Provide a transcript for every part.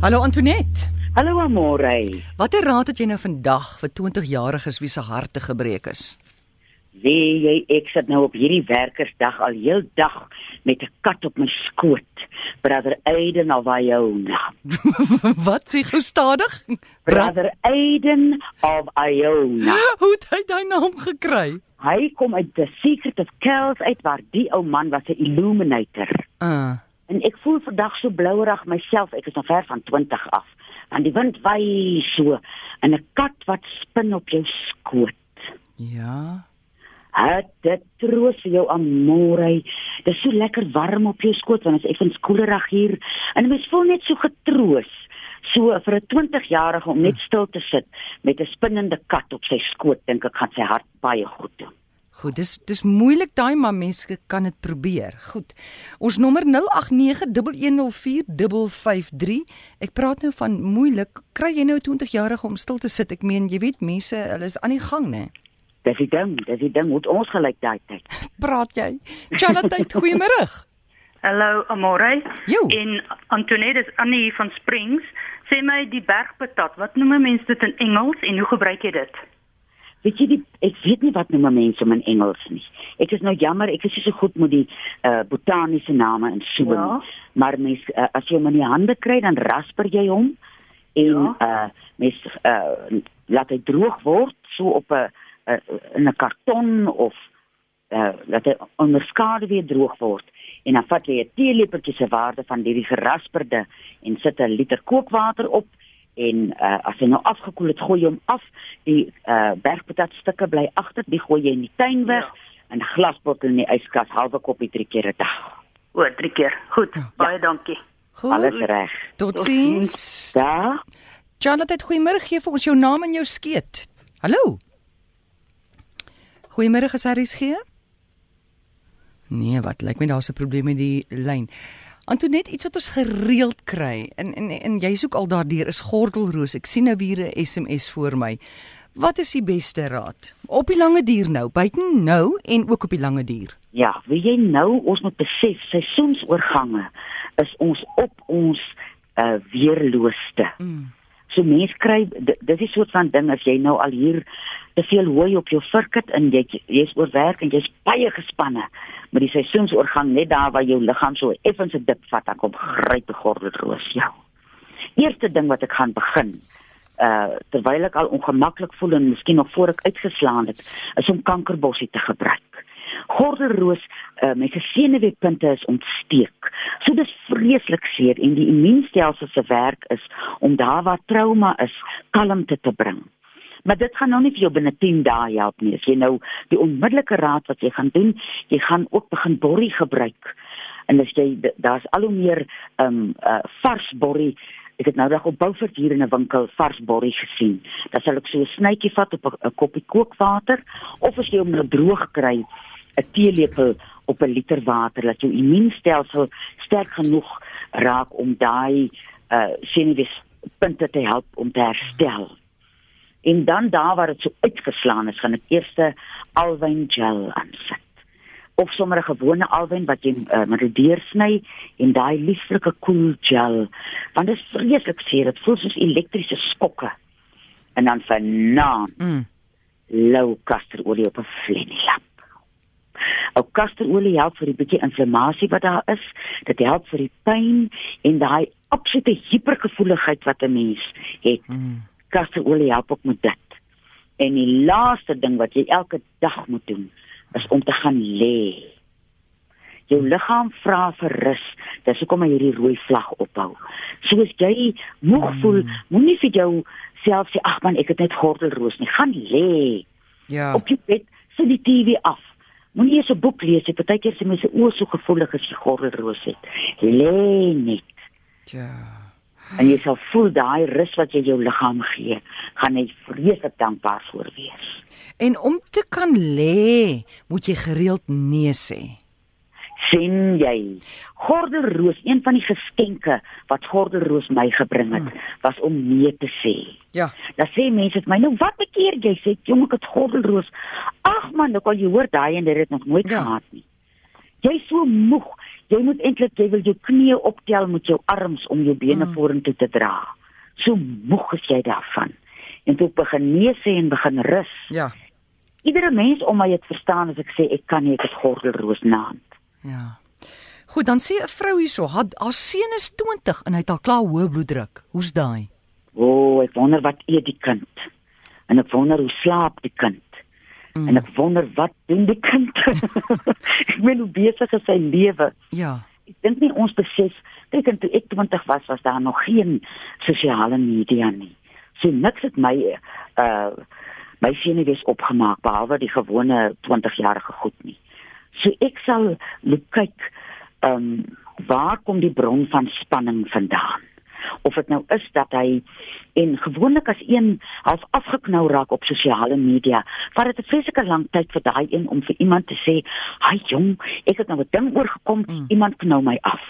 Hallo Antoinette. Hallo Amore. Watter raad het jy nou vandag vir 20-jariges wie se harte gebreek is? Wie jy ek sit nou op hierdie werkersdag al heel dag met 'n kat op my skoot. Brother Aiden of Iona. Wat sê gou stadig? Brother Aiden of Iona. Hoe het hy daai naam gekry? Hy kom uit The Secret of Kells uit waar die ou man was 'n illuminator. Uh. En ek voel vandag so blouerig myself. Ek is nog ver van 20 af. Want die wind waai so en 'n kat wat spin op jou skoot. Ja. Het dit troos vir jou amore. Dit is so lekker warm op jou skoot want dit is effens koelerig hier en mens voel net so getroos. So vir 'n 20-jarige om net stil te sit met 'n spinnende kat op sy skoot, dink ek gaan sy hart baie goed doen. Goed, dis dis moeilik daai maar mense kan dit probeer. Goed. Ons nommer 0891104553. Ek praat nou van moeilik. Kry jy nou 'n 20-jarige om stil te sit? Ek meen, jy weet mense, hulle is aan die gang, né? Dis die ding, dis die ding moet ons gelyk daai tyd. Praat jy? Charlotte, goeiemôre. Hallo Amore. Jo. En Antoinette is Annie van Springs. Sê my die bergpatat, wat noem mense dit in Engels en hoe gebruik jy dit? Weet jy die ek weet nie wat noem mense in Engels nie. Ek is nou jammer, ek is nie so goed met die uh botaniese name en so Ja. nie. Maar mens uh, as jy hom in die hande kry, dan rasper jy hom en Ja. uh mens uh laat hy droog word so op 'n uh, in 'n karton of uh laat hy onder skade weer droog word en dan vat jy 'n teelepeltjie se waarde van hierdie gerasperde en sit 'n liter kookwater op en uh, as hy nou afgekoel het, gooi jy hom af. Die uh, bergpatatstukke bly agter, die gooi jy in die tuin weg Ja. en glasbottel in die yskas halwe koppie drie keer 'n dag. O, drie keer. Goed. Baie dankie. Goed. Alles reg. Totsiens. Ja. Charlotte, goeiemôre. Gee vir ons jou naam en jou skeet. Hallo. Goeiemôre, is RSG? Nee, wat lyk my daar's 'n probleem met die lyn. Antoinette, iets wat ons gereeld kry en en en jy soek al daardeur is gordelroos. Ek sien nou hier 'n SMS voor my. Wat is die beste raad? Op die lange duur nou, buiten nou en ook op die lange duur. Ja, wie jy nou ons moet besef seisoensoorgange is ons op ons uh weerlooste. Mm. So mense kry dis 'n soort van ding as jy nou al hier te veel hooi op jou vurk het en jy jy's oorwerk en jy's baie gespanne met die seisoensoorgang net daar waar jou liggaam so effens 'n dip vat dan kom gryp die gordelroos jou. Eerste ding wat ek gaan begin uh terwyl ek al ongemaklik voel en miskien nog voor ek uitgeslaan het, is om kankerbossie te gebruik. Gordelroos uh my gesenewepunte is ontsteek. So dis vreeslik seer en die immuunstelsel se werk is om daar waar trauma is, kalmte te bring. Maar dit gaan nou nie vir jou binne 10 dae help nie. As jy nou die onmiddellike raad wat jy gaan doen, jy gaan ook begin borrie gebruik. En as jy daar's al hoe meer ehm um, uh, vars borrie Ek het nou dag op Beaufort hier in 'n winkel vars borrie gesien. Dan sal ek so 'n snytjie vat op 'n- koppie kookwater of as jy hom nou droog kry, 'n teelepel op 'n liter water dat jou immuunstelsel sterk genoeg raak om daai uh senuweespunte te help om te herstel. En dan daar waar dit so uitgeslaan is, gaan ek eers alwyn gel aansit of sommer 'n gewone alwyn wat jy uh, met 'n deursny en daai lieflike koel gel want dit is vreeslik seer dit voel soos elektriese skokke en dan vanaand Mm. lou kasterolie op 'n vlennelap. Ou kasterolie help vir die bietjie inflammasie wat daar is. Dit help vir die pyn en daai absolute hipergevoeligheid wat 'n mens het. Mm. Kasterolie help ook met dit. En die laaste ding wat jy elke dag moet doen is om te gaan lê. Jou liggaam vra vir rus. Dis hoekom hy hierdie rooi vlag ophou. So as jy moeg voel, moenie vir jou self sê ag man, ek het net gordelroos nie. Gaan lê Ja. op jou bed, sit die TV af. Moenie eers 'n boek lees nie. Partykeer is mense oë so gevoelig as jy gordelroos het. Lê net Ja. En jy sal voel daai rus wat jy jou liggaam gee, gaan jy vreeslik dankbaar voor wees. En om te kan lê, moet jy gereeld nee sê. sien jy gordelroos een van die geskenke wat gordelroos my gebring het was om nee te sê Ja. dan sê mense vir my nou wat bekeer jy sê jong ek het gordelroos ag man nou kan jy hoor daai en dit het nog nooit Ja. gehad nie jy is so moeg Jy moet eintlik jy wil jou knieë optel met jou arms om jou bene Mm. vorentoe te dra. So moeg is jy daarvan. En toe begin nee sê en begin rus. Ja. Iedere mens om my het verstaan as ek sê ek kan nie ek het gordelroos na hand. Ja. Goed, dan sê 'n vrou hierso, haar haar seun is 20 en hy het al klaar hoë bloeddruk. Hoe's daai? O, oh, ek wonder wat eet die kind. En ek wonder hoe slaap die kind. Mm. En ek wonder wat doen die kind. ek meen hoe besig is sy lewe. Ja. Ek dink nie ons besef, kyk en toe ek 20 was, was daar nog geen sosiale media nie. So niks het my uh my senuwees opgemaak behalwe die gewone 20-jarige goed nie. So ek sal kyk ehm um, waar kom die bron van spanning vandaan? Of dit nou is dat hy en gewoonlik as een half afgeknou raak op sosiale media, vat dit 'n vreeslike lang tyd vir daai een om vir iemand te sê, "Haai jong, ek het nou 'n ding oorgekom, Mm. iemand knou my af."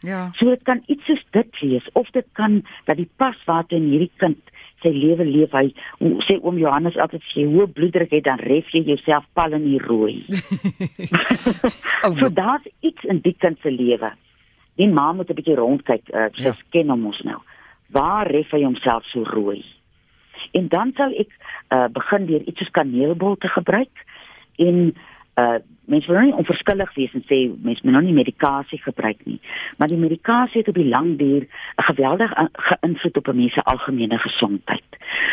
Ja. So dit kan iets soos dit wees of dit kan dat die pas wat in hierdie kind sy lewe leef hy hoe sê oom Johannes altyd as jy hoë bloeddruk het dan ref jy jouself pal in die rooi. So daar's iets in die kind se lewe. Die ma moet 'n bietjie rondkyk, uh, sy Ja. ken hom ons nou. Waar ref hy homself so rooi? En dan sal ek uh, begin deur iets soos kaneelbol te gebruik en uh mense wil nou nie onverskillig wees en sê mense moet nou nie medikasie gebruik nie maar die medikasie het op die lang duur 'n geweldige geïnvloed op 'n mens se algemene gesondheid.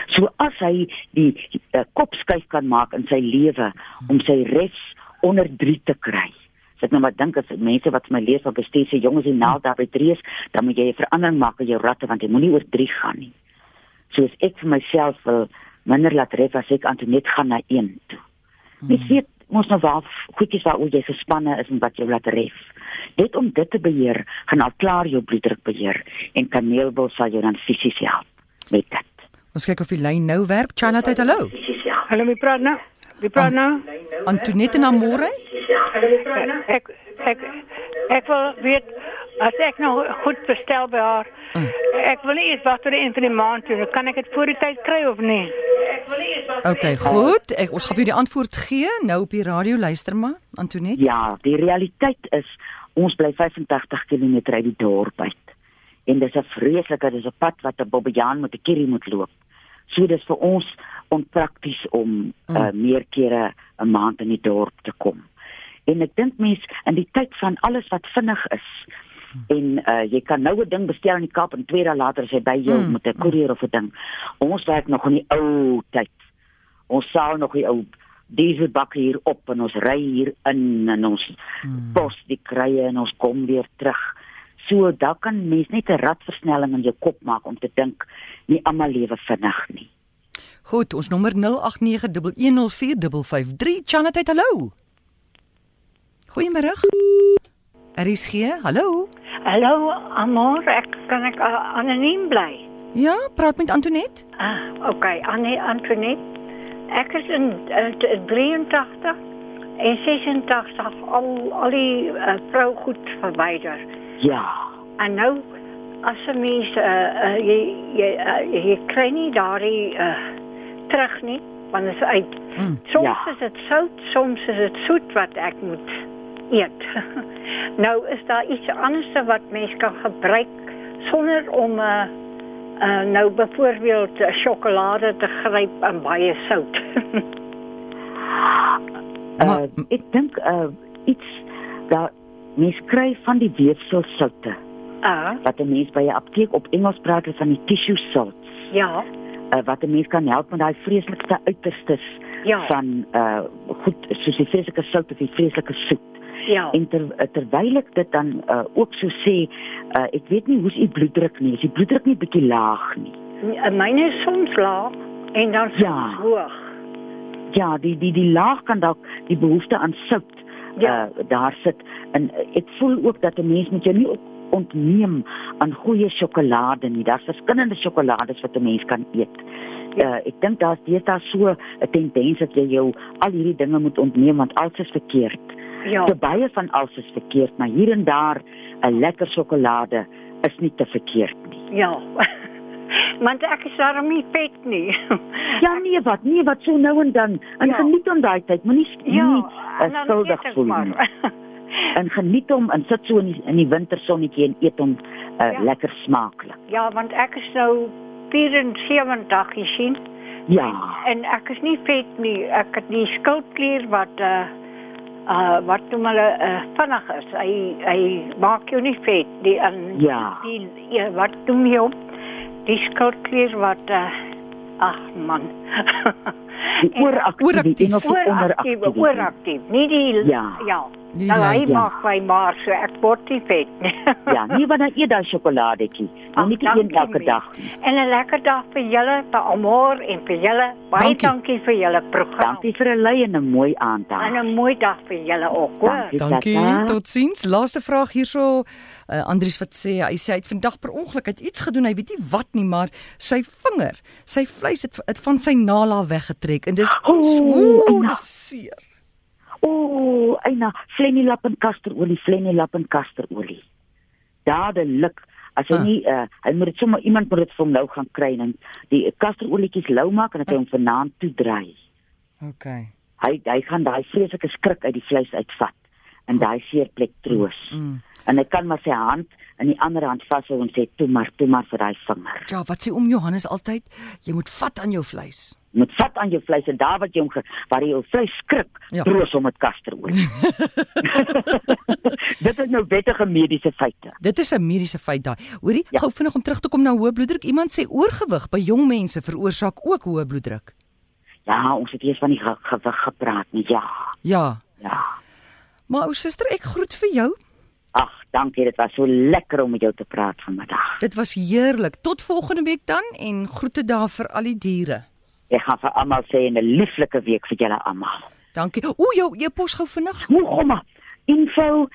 So as hy die uh, kop skuif kan maak in sy lewe om sy res onder 3 te kry. As ek nou maar dink as mense wat my lees op bestuur sê jongens die naald daar by 3 is, dan moet jy 'n verandering maak in jou ratte want jy moenie oor 3 gaan nie. Soos ek vir myself wil minder laat ref as ek Antoinette gaan na 1 toe. Mens Hmm. weet mos nou waar goedjies waaroor jy gespanne is en wat jou laat ref. Net om dit te beheer, gaan al klaar jou bloeddruk beheer en kaneelbol sal jou dan fisies help met dit. Ons kyk of die lyn nou werk. Chana, tyd hallo. Hallo, wie praat nou? Wie praat nou? Antoinette na môre? Ek ek ek wil weet as ek nou goed bestel by haar. Ek wil nie eers wag tot die einde van die maand toe. Kan ek dit voor die tyd kry of nie? Okay, goed. Ek ons gaan vir die antwoord gee nou op die radio luister maar, Antoinette. Ja, die realiteit is ons bly 85 km uit die dorp uit. En dis 'n vreeslike, dis 'n pad wat 'n bobbejaan met 'n curry moet loop. So dis vir ons onprakties om Mm. uh, meer kere 'n maand in die dorp te kom. En ek dink mense in die tyd van alles wat vinnig is en uh, jy kan nou 'n ding bestel in die Kaap en twee dae later is hy by jou Mm, mm. met 'n koerier of 'n ding. Ons werk nog in die ou tyd. Ons sal nog die ou dieselbakke hier op en ons ry hier in en ons Hmm. pos die krye en ons kom weer terug. So dan kan mens net 'n radversnelling in jou kop maak om te dink nie almal lewe vinnig nie. Goed, ons nommer 0891104553. Chana, tyd hallo. Goeiemôre. RSG, hallo. Hallo, Amor, ek kan ek uh, anoniem bly. Ja, praat met Antoinette. Ah, okay, Annie Antoinette. Ek is in uh, t- 83 en 86 al al die uh, vrou goed verwyder. Ja. En nou as 'n mens uh, uh, jy jy uh, jy kry nie daardie uh, terug nie, want dit is uit. Mm, Soms ja. is dit sout, soms is dit soet wat ek moet eet. nou is daar iets anders wat mens kan gebruik sonder om 'n uh, uh, nou byvoorbeeld uh, sjokolade te gryp en baie sout. Maar- Uh, ek dink uh, iets dat mens kry van die weefselsoute ah, wat 'n mens by 'n apteek op Engels praat van die tissue salts. ja, Uh, wat 'n mens kan help met daai vreeslikste uiterstes ja, van uh goed soos die vreeslike sout of die vreeslike soet. ja. En ter, uh, terwyl ek dit dan uh, ook so sê, uh, ek weet nie hoe's u bloeddruk nie. Is die bloeddruk nie bietjie laag nie? Myne is soms laag en dan soms Ja. hoog. Ja, die die die laag kan dalk die behoefte aan sout Ja. uh, daar sit. En ek voel ook dat 'n mens moet jou nie ook ontneem aan goeie sjokolade nie. Daar's verskillende sjokolades wat 'n mens kan eet. Ja. Uh, ek dink daar's deesdae so 'n tendens dat jy jou al hierdie dinge moet ontneem want alles is verkeerd. Ja. Te baie van alles is verkeerd, maar hier en daar 'n lekker sjokolade is nie te verkeerd nie. Ja. Want ek is daarom nie vet nie. Ja nee, wat? Nee, wat so nou en dan. En Ja. geniet aan daai tyd. Moenie ja, nie en uh, dan skuldig eet ek voel maar. nie. En geniet hom en sit so in die, in die wintersonnetjie en eet hom uh, Ja. lekker smaaklik. Ja, want ek is nou 74 gesien Ja. en ek is nie vet nie. Ek het die skildklier wat uh uh wat noem hulle uh, vinnig is. Hy hy maak jou nie vet. Die en Ja. die ja, wat noem jy hom? Die skildklier wat uh ag man. Die ooraktief, Ooraktief. die Engelse ooraktief, onderaktief. ooraktief. Nie die Ja. ja. Die Nou hy lyn, ja. maak my maar so ek word nie vet nie. Ja, nie wanneer eet daai sjokoladetjie. Nou nie een elke dag. En 'n lekker dag vir julle, vir almal en vir julle. Baie Dankie. dankie, vir julle program. Dankie vir 'n lei en 'n mooi aand En. 'n mooi dag vir julle ook, hoor. Dankie. Dankie. Tata. Totsiens. Laaste vraag hierso. Uh, Andries wat sê hy sê hy het vandag per ongeluk het iets gedoen. Hy weet nie wat nie, maar sy vinger, sy vleis het, het van sy nala weggetrek en dis O, ooh, Anna. dis seer. O, oh, eina, flenilap en kasterolie, flenilap en kasterolie. Dadelik. As hy Ah. nie uh, hy moet dit sommer iemand moet dit vir hom nou gaan kry en die kasterolietjies lou maak en dit hy hom vanaand toe draai. OK. Hy hy gaan daai vreeslike skrik uit die vleis uitvat en daai seerplek troos. Mm. En hy kan maar sy hand in die ander hand vashou en sê toe maar, toe maar vir daai vinger. Ja, wat sê om Johannes altyd? Jy moet vat aan jou vleis. Moet vat aan jou vleis en daar wat jy hom waar jy jou vleis skrik, Ja. troos hom met kasterolie. Dit is nou wettige mediese feite. Dit is 'n mediese feit daai. Hoorie, ja. Gou vinnig om terug te kom na hoë bloeddruk. Iemand sê oorgewig by jong mense veroorsaak ook hoë bloeddruk. Ja, ons het eers van die ge- gewig gepraat, nie? Ja. Ja. Ja. Maar ou suster, ek groet vir jou. Ag, dankie, dit was so lekker om met jou te praat vanmiddag. Dit was heerlik. Tot volgende week dan en groete daar vir al die diere. Ek gaan vir almal sê 'n lieflike week vir julle almal. Dankie. O, jou e-pos gou vinnig. Hoe kom maar? Info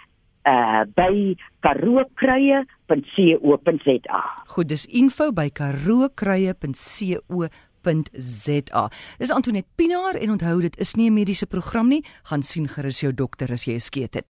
uh by karookruie.co.za. Goed, dis info by karookruie.co.za. Dis Antoinette Pinaar en onthou dit is nie 'n mediese program nie. Gaan sien gerus jou dokter as jy 'n skeet het.